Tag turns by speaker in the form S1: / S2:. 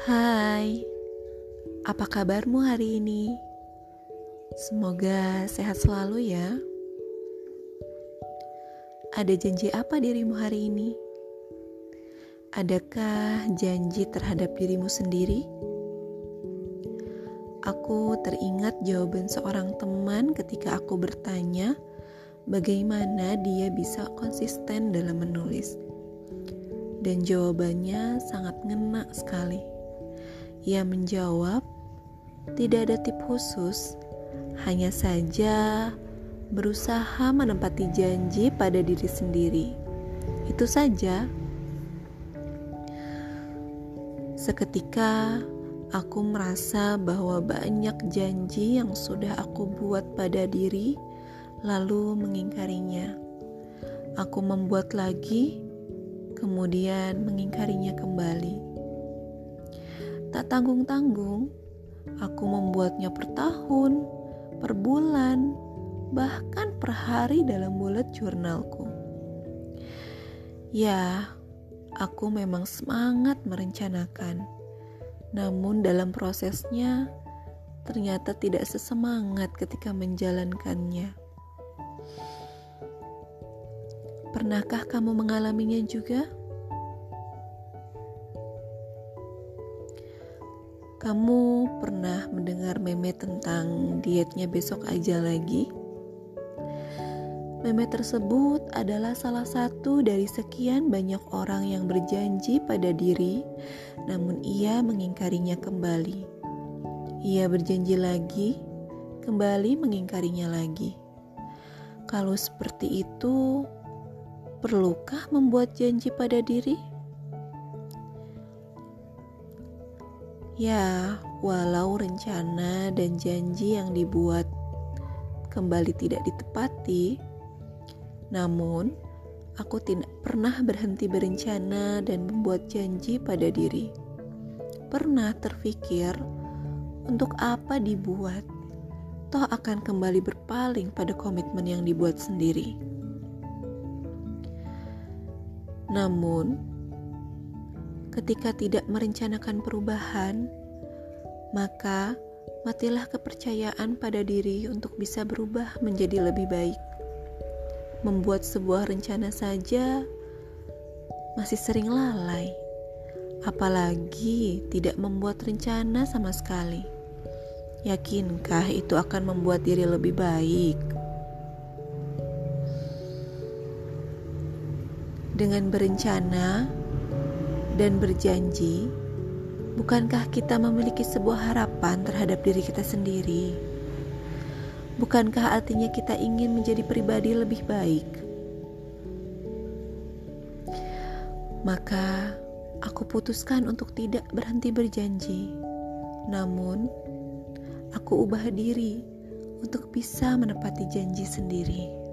S1: Hai, apa kabarmu hari ini? Semoga sehat selalu ya. Ada janji apa dirimu hari ini? Adakah janji terhadap dirimu sendiri? Aku teringat jawaban seorang teman ketika aku bertanya bagaimana dia bisa konsisten dalam menulis. Dan jawabannya sangat ngena sekali. Ia menjawab, "Tidak ada tip khusus, hanya saja berusaha menempati janji pada diri sendiri." Itu saja. Seketika aku merasa bahwa banyak janji yang sudah aku buat pada diri, lalu mengingkarinya. Aku membuat lagi, kemudian mengingkarinya kembali. Tak tanggung-tanggung, aku membuatnya per tahun, per bulan, bahkan per hari dalam bullet jurnalku. Ya, aku memang semangat merencanakan. Namun dalam prosesnya ternyata tidak sesemangat ketika menjalankannya. Pernahkah kamu mengalaminya juga? Kamu pernah mendengar meme tentang dietnya besok aja lagi? Meme tersebut adalah salah satu dari sekian banyak orang yang berjanji pada diri, namun ia mengingkarinya kembali. Ia berjanji lagi, kembali mengingkarinya lagi. Kalau seperti itu, perlukah membuat janji pada diri? Ya, walau rencana dan janji yang dibuat kembali tidak ditepati, namun aku tidak pernah berhenti berencana dan membuat janji pada diri. Pernah terfikir untuk apa dibuat, toh akan kembali berpaling pada komitmen yang dibuat sendiri. Namun, ketika tidak merencanakan perubahan, maka matilah kepercayaan pada diri untuk bisa berubah menjadi lebih baik. Membuat sebuah rencana saja masih sering lalai, apalagi tidak membuat rencana sama sekali. Yakinkah itu akan membuat diri lebih baik? Dengan berencana, dan berjanji, bukankah kita memiliki sebuah harapan terhadap diri kita sendiri? Bukankah artinya kita ingin menjadi pribadi lebih baik? Maka aku putuskan untuk tidak berhenti berjanji. Namun, aku ubah diri untuk bisa menepati janji sendiri.